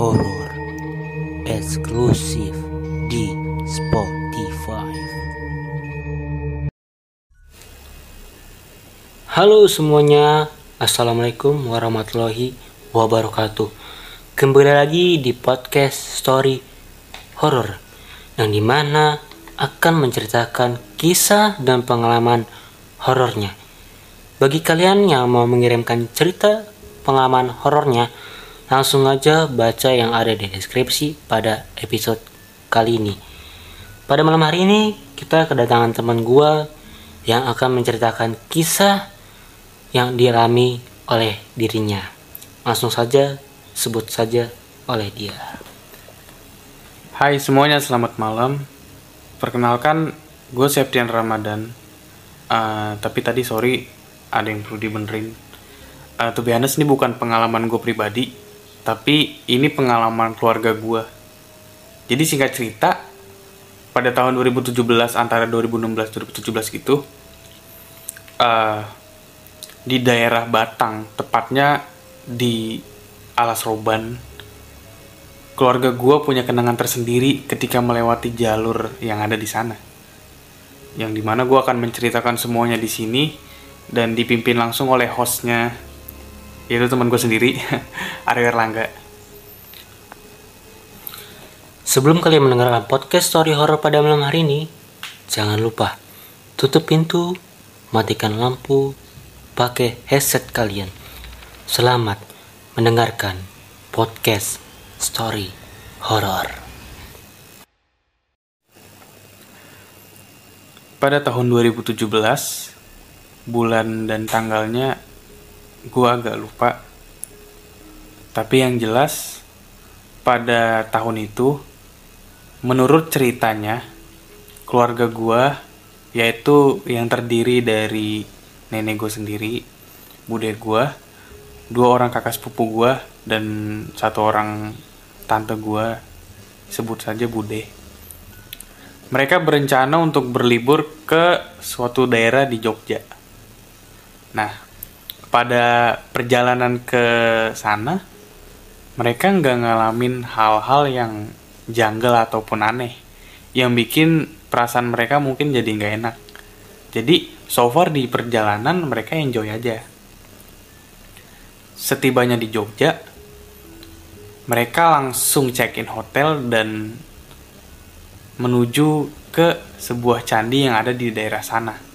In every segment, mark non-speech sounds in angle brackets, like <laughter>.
horor eksklusif di Spotify. Halo semuanya, assalamualaikum warahmatullahi wabarakatuh. Kembali lagi di podcast story horor yang di mana akan menceritakan kisah dan pengalaman horornya. Bagi kalian yang mau mengirimkan cerita pengalaman horornya, langsung aja baca yang ada di deskripsi pada episode kali ini. Pada malam hari ini, kita kedatangan teman gua yang akan menceritakan kisah yang dialami oleh dirinya. Langsung saja sebut saja oleh dia. Hai semuanya, selamat malam. Perkenalkan, gue Septian Ramadan. Uh, tapi tadi sorry, ada yang perlu dibenerin. Uh, to be honest, ini bukan pengalaman gue pribadi, tapi ini pengalaman keluarga gue. Jadi singkat cerita, pada tahun 2017 antara 2016-2017 gitu, uh, di daerah Batang, tepatnya di Alas Roban, keluarga gue punya kenangan tersendiri ketika melewati jalur yang ada di sana. Yang di mana gue akan menceritakan semuanya di sini dan dipimpin langsung oleh hostnya, yaitu teman gue sendiri, <laughs> Arya Erlangga. Sebelum kalian mendengarkan podcast story horror pada malam hari ini, jangan lupa tutup pintu, matikan lampu, pakai headset kalian. Selamat mendengarkan podcast story horror. Pada tahun 2017, bulan dan tanggalnya gua agak lupa. Tapi yang jelas pada tahun itu menurut ceritanya keluarga gua yaitu yang terdiri dari nenek gue sendiri, bude gue, dua orang kakak sepupu gue, dan satu orang tante gue, sebut saja bude. Mereka berencana untuk berlibur ke suatu daerah di Jogja. Nah, pada perjalanan ke sana, mereka nggak ngalamin hal-hal yang janggal ataupun aneh, yang bikin perasaan mereka mungkin jadi nggak enak. Jadi, so far di perjalanan mereka enjoy aja. Setibanya di Jogja, mereka langsung check-in hotel dan menuju ke sebuah candi yang ada di daerah sana.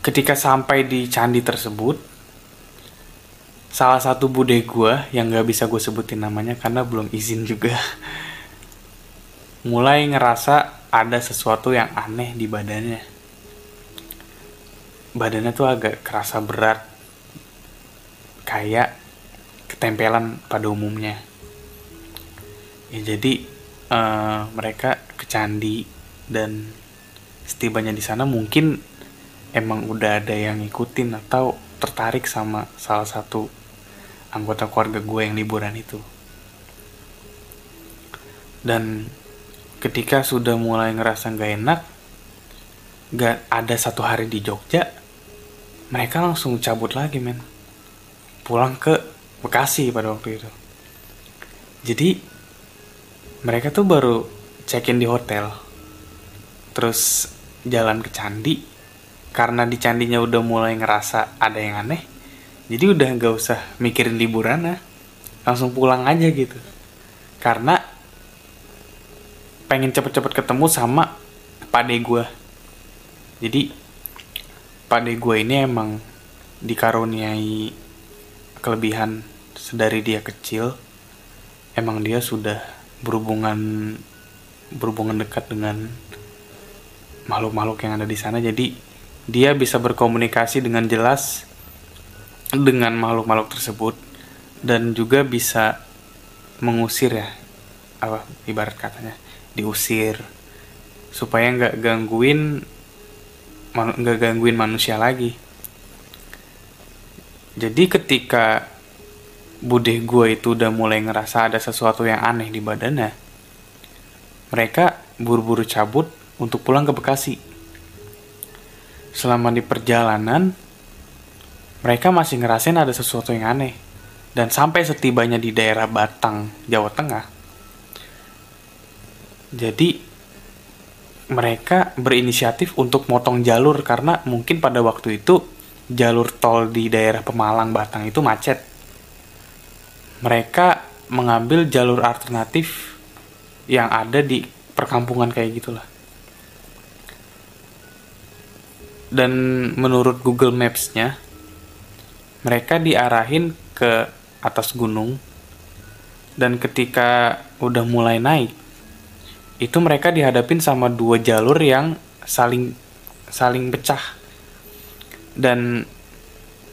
Ketika sampai di candi tersebut, salah satu bude gue yang gak bisa gue sebutin namanya karena belum izin juga, <laughs> mulai ngerasa ada sesuatu yang aneh di badannya. Badannya tuh agak kerasa berat kayak ketempelan pada umumnya. Ya jadi uh, mereka ke candi dan setibanya di sana mungkin emang udah ada yang ngikutin atau tertarik sama salah satu anggota keluarga gue yang liburan itu. Dan ketika sudah mulai ngerasa nggak enak gak ada satu hari di Jogja mereka langsung cabut lagi men. Pulang ke Bekasi pada waktu itu. Jadi mereka tuh baru check-in di hotel terus jalan ke candi karena di candinya udah mulai ngerasa ada yang aneh jadi udah gak usah mikirin liburan lah langsung pulang aja gitu. Karena pengen cepet-cepet ketemu sama pade gue jadi pade gue ini emang dikaruniai kelebihan sedari dia kecil. Emang dia sudah berhubungan berhubungan dekat dengan makhluk-makhluk yang ada di sana. Jadi dia bisa berkomunikasi dengan jelas dengan makhluk-makhluk tersebut dan juga bisa mengusir ya apa ibarat katanya diusir. Supaya nggak gangguin nggak gangguin manusia lagi. Jadi ketika bude gue itu udah mulai ngerasa ada sesuatu yang aneh di badannya mereka buru-buru cabut untuk pulang ke Bekasi selama di perjalanan mereka masih ngerasain ada sesuatu yang aneh dan sampai setibanya di daerah Batang, Jawa Tengah. Jadi mereka berinisiatif untuk motong jalur karena mungkin pada waktu itu jalur tol di daerah Pemalang Batang itu macet. Mereka mengambil jalur alternatif yang ada di perkampungan kayak gitulah. Dan menurut Google Maps-nya, mereka diarahin ke atas gunung. Dan ketika udah mulai naik itu mereka dihadapin sama dua jalur yang saling saling pecah. Dan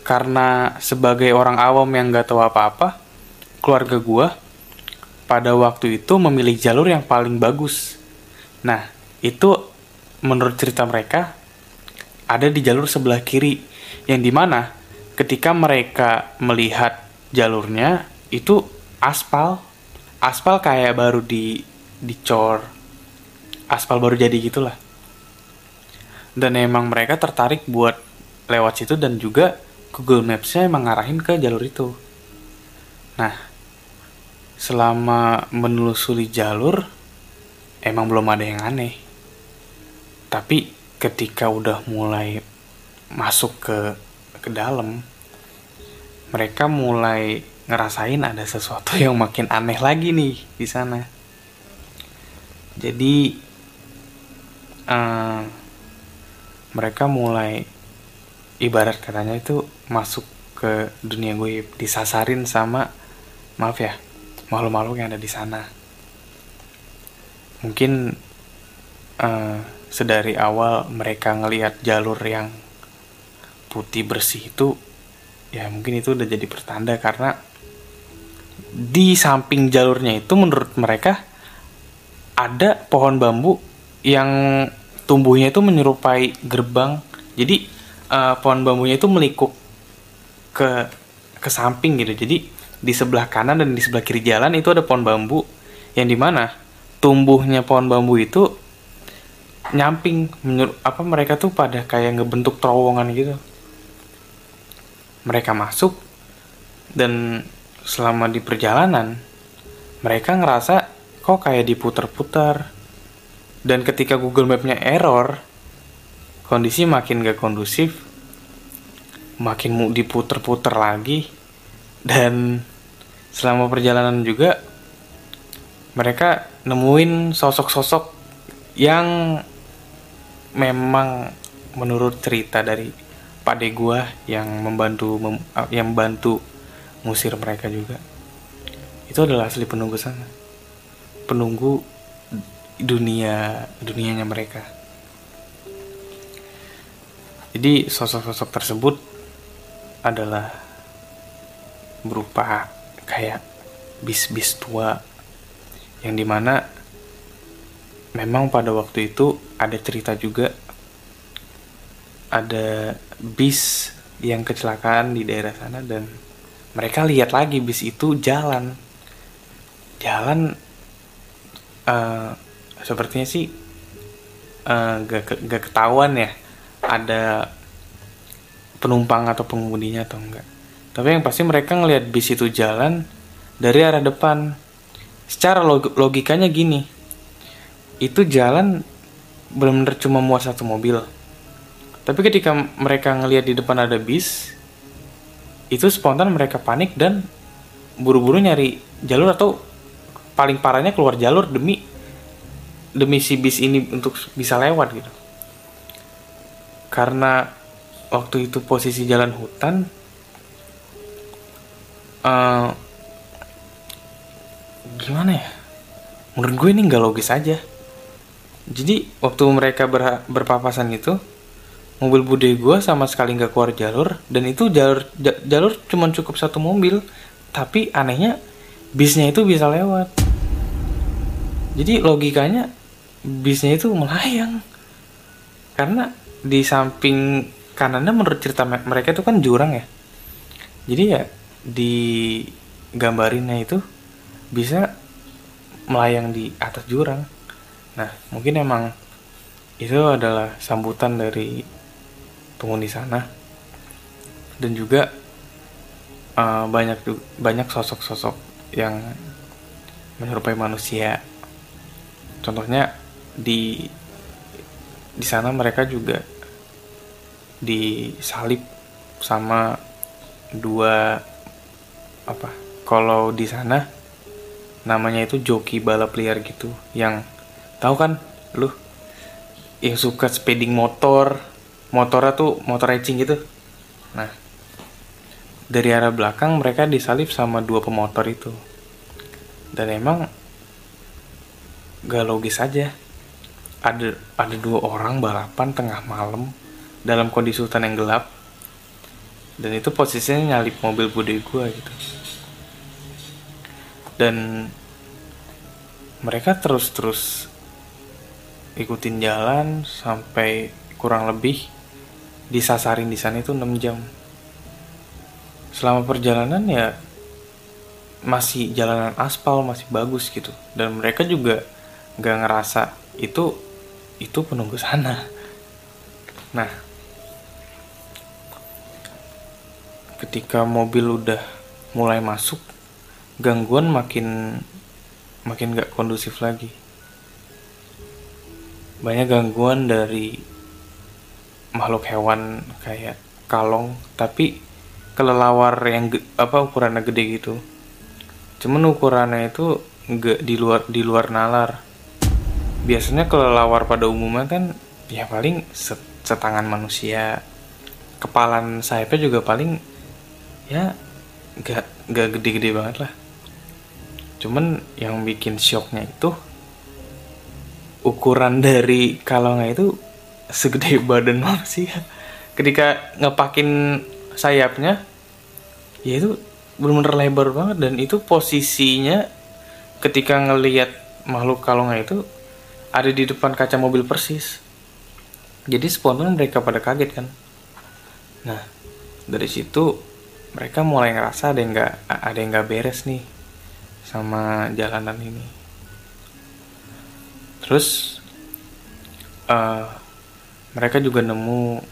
karena sebagai orang awam yang gak tahu apa-apa keluarga gua pada waktu itu memilih jalur yang paling bagus. Nah itu menurut cerita mereka ada di jalur sebelah kiri yang di mana ketika mereka melihat jalurnya itu aspal. Aspal kayak baru di dicor. Aspal baru jadi gitulah. Dan emang mereka tertarik buat lewat situ dan juga Google Maps-nya emang ngarahin ke jalur itu. Nah selama menelusuri jalur emang belum ada yang aneh. Tapi ketika udah mulai masuk ke ke dalam mereka mulai ngerasain ada sesuatu yang makin aneh lagi nih di sana. Jadi uh, mereka mulai ibarat katanya itu masuk ke dunia gue disasarin sama maaf ya makhluk-makhluk yang ada di sana. Mungkin uh, sedari awal mereka ngelihat jalur yang putih bersih itu ya mungkin itu udah jadi pertanda karena di samping jalurnya itu menurut mereka ada pohon bambu yang tumbuhnya itu menyerupai gerbang. Jadi uh, pohon bambunya itu melikuk ke ke samping gitu. Jadi di sebelah kanan dan di sebelah kiri jalan itu ada pohon bambu yang di mana tumbuhnya pohon bambu itu nyamping menurut apa mereka tuh pada kayak ngebentuk terowongan gitu. Mereka masuk dan selama di perjalanan mereka ngerasa kok kayak diputer-puter? Dan ketika Google Map-nya error kondisi makin gak kondusif makin diputer-puter lagi. Dan selama perjalanan juga mereka nemuin sosok-sosok yang memang menurut cerita dari pade gua yang membantu mem, yang bantu ngusir mereka juga. Itu adalah asli penunggu sana. Penunggu dunia dunianya mereka. Jadi sosok-sosok tersebut adalah berupa kayak bis-bis tua yang di mana memang pada waktu itu ada cerita juga ada bis yang kecelakaan di daerah sana dan mereka lihat lagi bis itu jalan. Jalan uh, sepertinya sih uh, gak, gak ketahuan ya ada penumpang atau pengemudinya atau enggak. Tapi yang pasti mereka ngelihat bis itu jalan dari arah depan. Secara log logikanya gini itu jalan benar-benar cuma muat satu mobil tapi ketika mereka ngelihat di depan ada bis, itu spontan mereka panik dan buru-buru nyari jalur atau paling parahnya keluar jalur demi demi si bis ini untuk bisa lewat gitu. Karena waktu itu posisi jalan hutan, uh, gimana ya? Menurut gue ini nggak logis aja. Jadi waktu mereka ber, berpapasan itu, mobil bude gue sama sekali nggak keluar jalur dan itu jalur jalur cuma cukup satu mobil. Tapi anehnya bisnya itu bisa lewat. Jadi logikanya bisnya itu melayang. Karena di samping kanannya menurut cerita mereka itu kan jurang ya. Jadi ya di gambarinnya itu bisa melayang di atas jurang nah mungkin emang itu adalah sambutan dari penghuni sana. Dan juga uh, banyak banyak sosok-sosok yang menyerupai manusia. Contohnya di di sana mereka juga disalib sama dua apa kalau di sana namanya itu joki balap liar gitu yang tahu kan? Lu yang suka speeding motor motornya tuh motor racing gitu. Nah dari arah belakang mereka disalip sama dua pemotor itu. Dan emang gak logis aja. Ada ada dua orang balapan tengah malam dalam kondisi hutan yang gelap. Dan itu posisinya nyalip mobil bude gue gitu. Dan mereka terus-terus ikutin jalan sampai kurang lebih disasarin di sana itu 6 jam. Selama perjalanan ya masih jalanan aspal masih bagus gitu. Dan mereka juga nggak ngerasa itu itu penunggu sana. Nah ketika mobil udah mulai masuk gangguan makin makin gak kondusif lagi banyak gangguan dari makhluk hewan kayak kalong tapi kelelawar yang apa ukurannya gede gitu. Cuman ukurannya itu nggak di luar di luar nalar. Biasanya kelelawar pada umumnya kan ya paling setangan manusia. Kepalan sayapnya juga paling ya nggak nggak gede-gede banget lah. Cuman yang bikin shocknya itu ukuran dari kalongnya itu segede <laughs> badan manusia. Ketika ngepakin sayapnya ya itu benar-benar lebar banget. Dan itu posisinya ketika ngelihat makhluk kalongnya itu ada di depan kaca mobil persis. Jadi spontan mereka pada kaget kan. Nah dari situ mereka mulai ngerasa ada yang nggak ada yang nggak beres nih sama jalanan ini terus uh, mereka juga nemu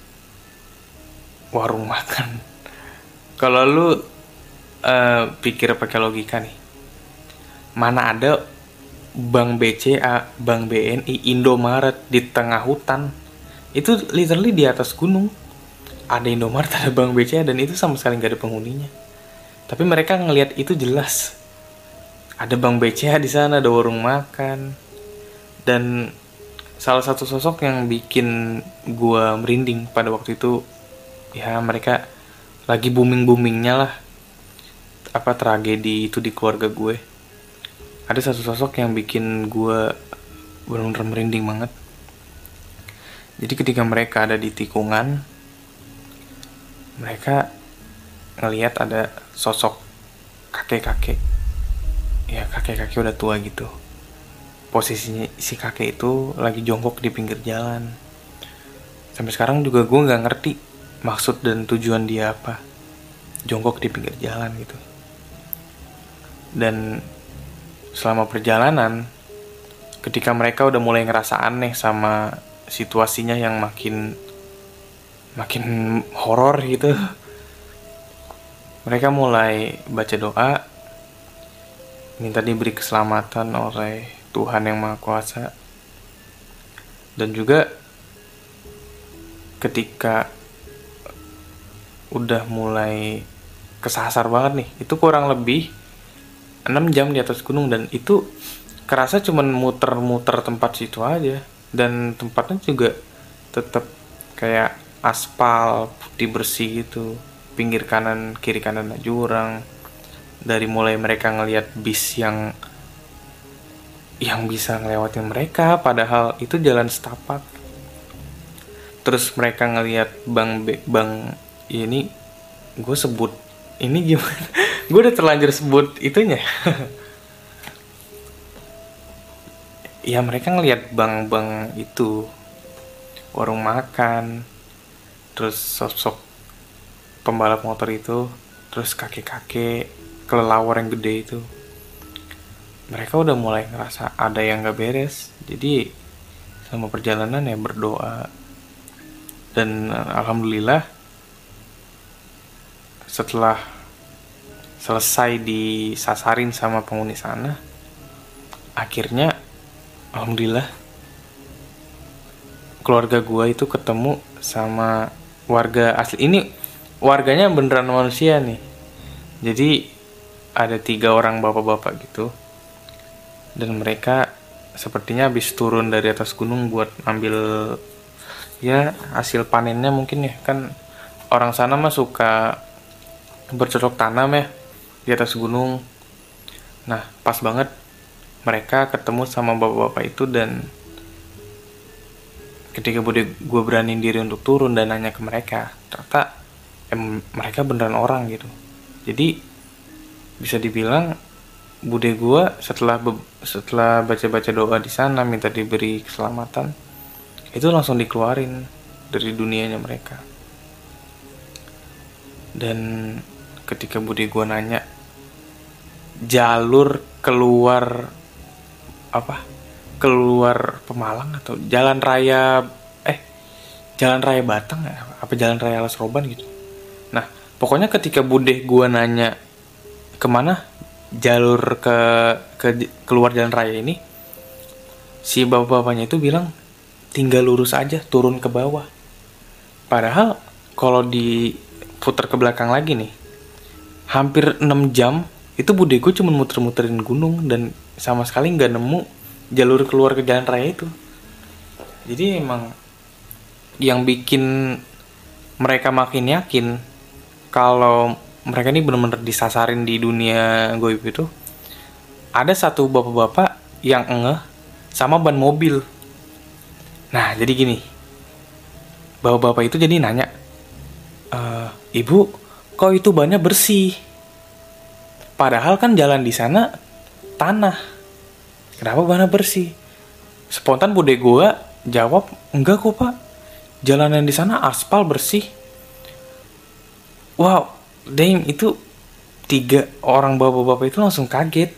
warung makan. <laughs> Kalau lu uh, pikir pakai logika nih mana ada Bank BCA, Bank BNI, Indomaret di tengah hutan? Itu literally di atas gunung. Ada Indomaret <laughs> ada Bank BCA dan itu sama sekali nggak ada penghuninya. Tapi mereka ngelihat itu jelas. Ada Bank BCA di sana ada warung makan dan salah satu sosok yang bikin gua merinding pada waktu itu ya mereka lagi booming boomingnya lah. Apa tragedi itu di keluarga gue. Ada satu sosok yang bikin gue benar-benar merinding banget. Jadi ketika mereka ada di tikungan mereka ngelihat ada sosok kakek-kakek. Ya kakek-kakek udah tua gitu posisinya si kakek itu lagi jongkok di pinggir jalan. Sampai sekarang juga gue nggak ngerti maksud dan tujuan dia apa. Jongkok di pinggir jalan gitu. Dan selama perjalanan ketika mereka udah mulai ngerasa aneh sama situasinya yang makin makin horor gitu mereka mulai baca doa minta diberi keselamatan oleh Tuhan yang Maha Kuasa. Dan juga ketika udah mulai kesasar banget nih itu kurang lebih 6 jam di atas gunung dan itu kerasa cuman muter-muter tempat situ aja. Dan tempatnya juga tetap kayak aspal putih bersih gitu. Pinggir kanan kiri kanan jurang. Dari mulai mereka ngelihat bis yang yang bisa ngelewatin mereka padahal itu jalan setapak. Terus mereka ngelihat bang bang ini gue sebut ini gimana? <laughs> Gue udah terlanjur sebut itunya. <laughs> Ya mereka ngelihat bang-bang itu warung makan terus sosok pembalap motor itu terus kakek-kakek kelelawar yang gede itu mereka udah mulai ngerasa ada yang gak beres. Jadi sama perjalanan ya berdoa. Dan alhamdulillah setelah selesai disasarin sama penghuni sana akhirnya alhamdulillah keluarga gua itu ketemu sama warga asli. Ini warganya beneran manusia nih. Jadi ada tiga orang bapak-bapak gitu dan mereka sepertinya habis turun dari atas gunung buat ambil ya hasil panennya mungkin ya. Kan orang sana mah suka bercocok tanam ya di atas gunung. Nah pas banget mereka ketemu sama bapak-bapak itu dan ketika gue berani diri untuk turun dan nanya ke mereka ternyata em, mereka beneran orang gitu. Jadi bisa dibilang bude gue setelah setelah baca-baca doa di sana minta diberi keselamatan itu langsung dikeluarin dari dunianya mereka. Dan ketika bude gue nanya jalur keluar apa? Keluar Pemalang atau jalan raya eh jalan raya Batang ya? Apa jalan raya Alas Roban gitu? Nah pokoknya ketika bude gue nanya ke mana jalur ke ke keluar jalan raya ini si bapak-bapaknya itu bilang tinggal lurus aja turun ke bawah. Padahal kalau diputar ke belakang lagi nih hampir 6 jam itu bude gue cuma muter-muterin gunung dan sama sekali nggak nemu jalur keluar ke jalan raya itu. Jadi emang yang bikin mereka makin yakin kalau mereka ini benar-benar disasarin di dunia goib itu. Ada satu bapak-bapak yang engeh sama ban mobil. Nah jadi gini. Bapak-bapak itu jadi nanya e, ibu kok itu bannya bersih? Padahal kan jalan di sana tanah. Kenapa bana bersih? Spontan bude gue jawab enggak kok pak. Jalanan di sana aspal bersih. Wow dang itu tiga orang bapak-bapak itu langsung kaget.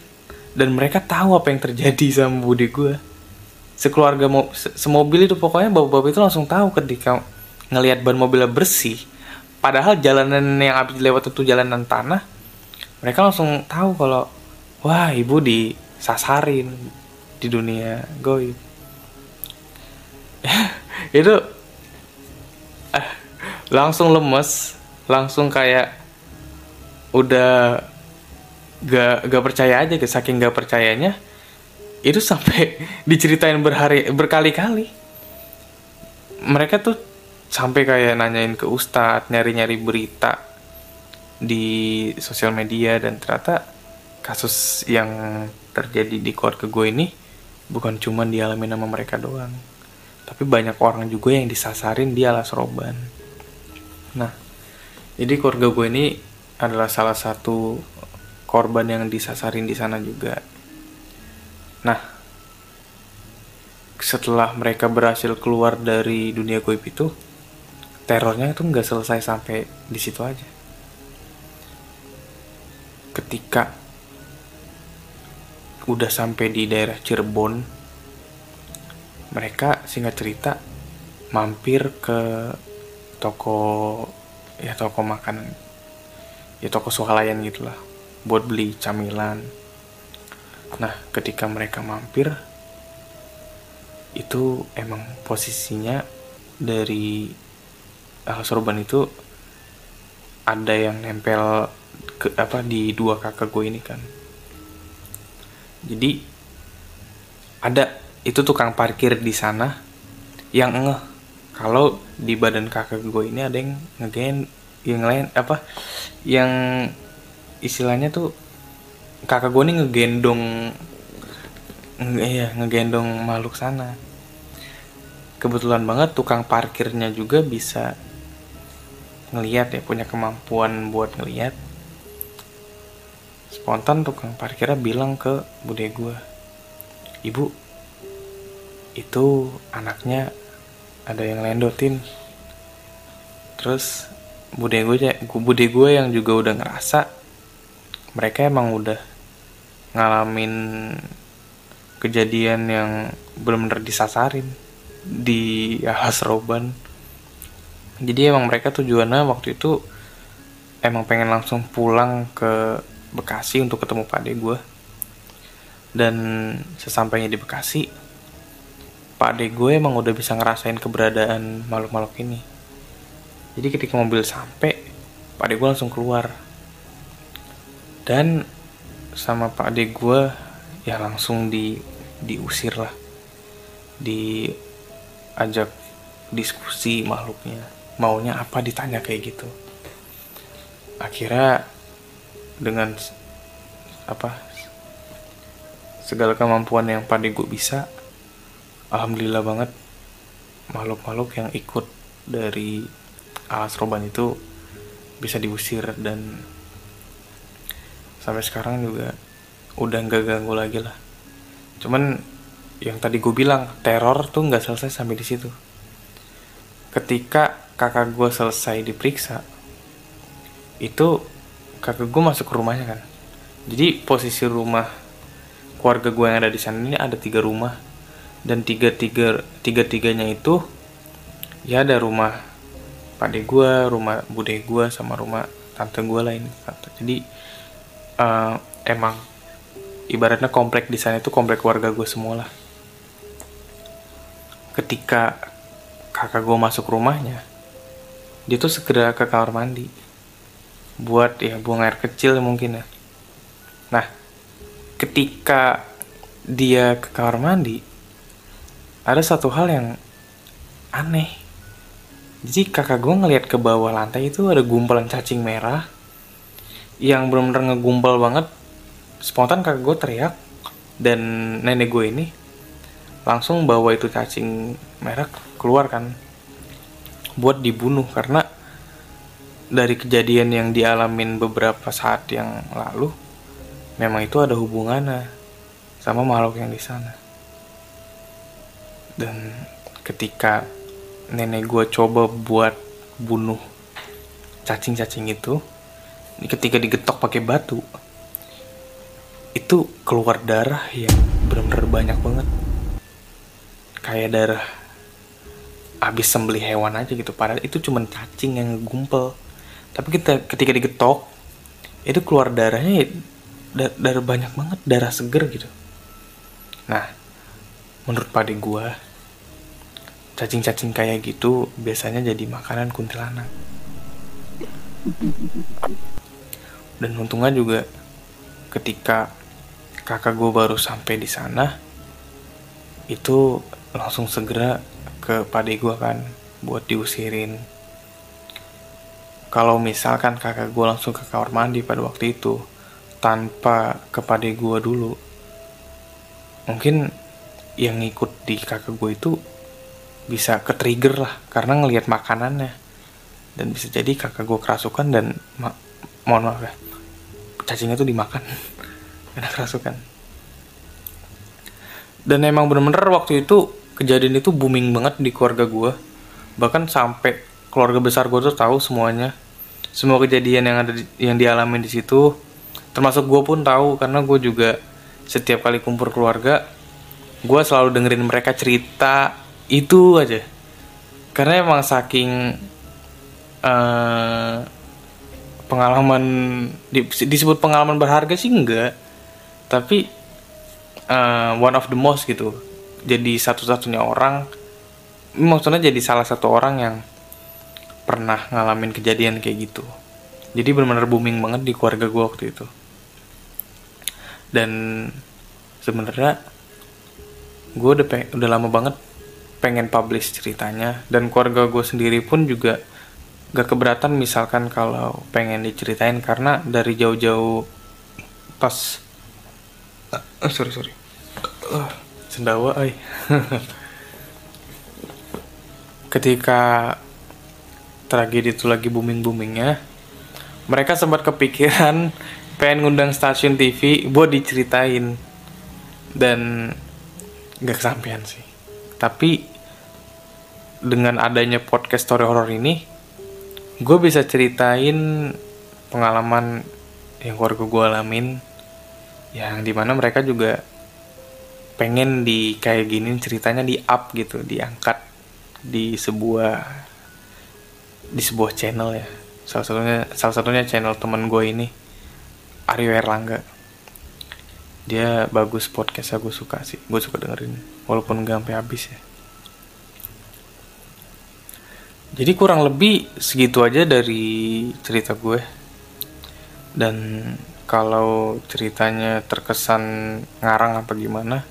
Dan mereka tahu apa yang terjadi sama bude gue sekeluarga mau semobil itu pokoknya bapak-bapak itu langsung tahu ketika ngelihat ban mobilnya bersih. Padahal jalanan yang habis lewat itu jalanan tanah. Mereka langsung tahu kalau wah ibu di sasarin di dunia goib. <laughs> Itu eh, langsung lemes langsung kayak udah gak gak percaya aja saking gak percayanya itu sampai <laughs> diceritain berhari berkali-kali. Mereka tuh sampai kayak nanyain ke ustadz nyari-nyari berita di sosial media dan ternyata kasus yang terjadi di keluarga gue ini bukan cuma dialami nama mereka doang tapi banyak orang juga yang disasarin di alas roban. Nah jadi keluarga gue ini adalah salah satu korban yang disasarin di sana juga. Nah setelah mereka berhasil keluar dari dunia goib itu terornya itu nggak selesai sampai di situ aja. Ketika udah sampai di daerah Cirebon mereka singkat cerita mampir ke toko ya toko makanan ya toko swalayan gitulah buat beli camilan. Nah ketika mereka mampir itu emang posisinya dari hal sorban itu ada yang nempel ke apa di dua kakak gue ini kan. Jadi ada itu tukang parkir di sana yang ngeh. Kalau di badan kakak gue ini ada yang ngegen yang lain apa? Yang istilahnya tuh kakak gue ini ngegendong iya ngegendong makhluk sana. Kebetulan banget tukang parkirnya juga bisa ngeliat ya punya kemampuan buat ngeliat. Spontan tukang parkirnya bilang ke bude gue ibu itu anaknya ada yang lendotin. Terus bude gue bude gue yang juga udah ngerasa mereka emang udah ngalamin kejadian yang benar-benar disasarin di roban. Jadi emang mereka tujuannya waktu itu emang pengen langsung pulang ke Bekasi untuk ketemu pade gue dan sesampainya di Bekasi pade gue emang udah bisa ngerasain keberadaan makhluk-makhluk ini jadi ketika mobil sampai pade gue langsung keluar. Dan sama pak ade gue ya langsung di diusir lah. Diajak diskusi makhluknya. Maunya apa ditanya kayak gitu. Akhirnya dengan apa segala kemampuan yang pada gue bisa alhamdulillah banget makhluk-makhluk yang ikut dari alas roban itu bisa diusir dan sampai sekarang juga udah nggak ganggu lagi lah. Cuman yang tadi gue bilang teror tuh nggak selesai sampai di situ. Ketika kakak gue selesai diperiksa itu kakak gue masuk ke rumahnya kan. Jadi posisi rumah keluarga gue yang ada di sana ini ada tiga rumah. Dan tiga tiga tiga tiganya itu ya ada rumah pade gue rumah bude gue sama rumah tante gue lain. Jadi uh, emang ibaratnya komplek di sana itu komplek keluarga gue semua lah. Ketika kakak gue masuk rumahnya dia tuh segera ke kamar mandi. Buat ya buang air kecil mungkin ya. Nah ketika dia ke kamar mandi ada satu hal yang aneh jadi kakak gue ngeliat ke bawah lantai itu ada gumpalan cacing merah yang benar-benar ngegumpal banget. Spontan kakak gue teriak dan nenek gue ini langsung bawa itu cacing merah keluar kan buat dibunuh. Karena dari kejadian yang dialamin beberapa saat yang lalu memang itu ada hubungannya sama makhluk yang di sana. Dan ketika nenek gue coba buat bunuh cacing-cacing itu ketika digetok pakai batu itu keluar darah yang benar-benar banyak banget. Kayak darah abis sembelih hewan aja gitu padahal itu cuma cacing yang gumpel. Tapi kita ketika digetok itu keluar darahnya ya, darah banyak banget darah seger gitu. Nah menurut pade gua cacing-cacing kayak gitu biasanya jadi makanan kuntilanak. Dan untungnya juga ketika kakak gue baru sampai di sana itu langsung segera ke pade gue kan buat diusirin. Kalau misalkan kakak gue langsung ke kamar mandi pada waktu itu tanpa ke pade gue dulu mungkin yang ngikut di kakak gue itu bisa ke trigger lah karena ngelihat makanannya. Dan bisa jadi kakak gue kerasukan dan mohon maaf ya cacingnya tuh dimakan. <laughs> Karena kerasukan. Dan emang bener-bener waktu itu kejadian itu booming banget di keluarga gue bahkan sampai keluarga besar gue tuh tahu semuanya. Semua kejadian yang ada di, yang dialami di situ. Termasuk gue pun tahu karena gue juga setiap kali kumpul keluarga gue selalu dengerin mereka cerita itu aja. Karena emang saking uh, pengalaman di, disebut pengalaman berharga sih enggak. Tapi uh, one of the most gitu. Jadi satu-satunya orang maksudnya jadi salah satu orang yang pernah ngalamin kejadian kayak gitu. Jadi benar-benar booming banget di keluarga gue waktu itu. Dan sebenarnya gue udah udah lama banget pengen publish ceritanya. Dan keluarga gue sendiri pun juga gak keberatan misalkan kalau pengen diceritain karena dari jauh-jauh pas uh, sorry sorry. Uh, sendawa ay <laughs> ketika tragedi itu lagi booming boomingnya mereka sempat kepikiran <laughs> pengen ngundang stasiun TV buat diceritain. Dan gak kesampaian sih tapi dengan adanya podcast story horror ini gue bisa ceritain pengalaman yang keluarga gue alamin yang di mana mereka juga pengen di kayak gini ceritanya di up gitu diangkat di sebuah di sebuah channel ya. Salah satunya salah satunya channel temen gue ini Aryo Erlangga dia bagus podcastnya gue suka sih. Gue suka dengerin walaupun gak sampai habis ya. Jadi kurang lebih segitu aja dari cerita gue. Dan kalau ceritanya terkesan ngarang apa gimana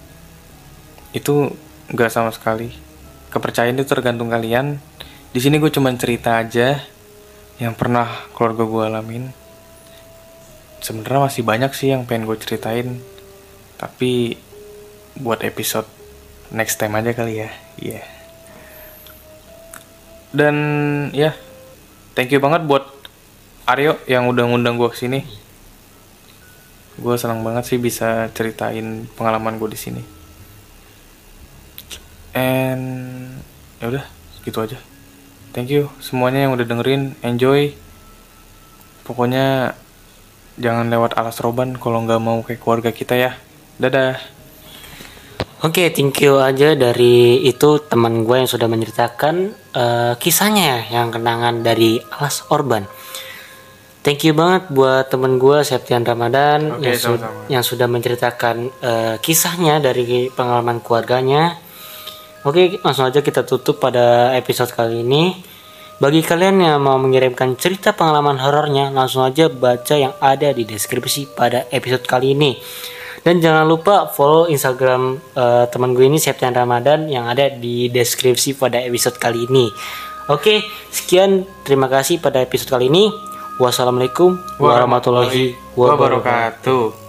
itu nggak sama sekali. Kepercayaan itu tergantung kalian. Di sini gue cuma cerita aja yang pernah keluarga gue alamin. Sebenarnya masih banyak sih yang pengen gue ceritain tapi buat episode next time aja kali ya. Iya. Yeah. dan ya yeah, thank you banget buat Aryo yang udah ngundang gue ke sini gue senang banget sih bisa ceritain pengalaman gue di sini. And ya udah gitu aja. Thank you semuanya yang udah dengerin. Enjoy. Pokoknya jangan lewat alas roban kalau nggak mau kayak keluarga kita ya dadah Oke, okay, thank you aja dari itu teman gue yang sudah menceritakan uh, kisahnya yang kenangan dari Alas Orban. Thank you banget buat temen gue Septian Ramadan okay, yang, su yang sudah menceritakan uh, kisahnya dari pengalaman keluarganya. Oke, okay, langsung aja kita tutup pada episode kali ini. Bagi kalian yang mau mengirimkan cerita pengalaman horornya, langsung aja baca yang ada di deskripsi pada episode kali ini. Dan jangan lupa follow Instagram uh, teman gue ini Septian Ramadan yang ada di deskripsi pada episode kali ini. Oke, sekian terima kasih pada episode kali ini. Wassalamualaikum warahmatullahi wabarakatuh.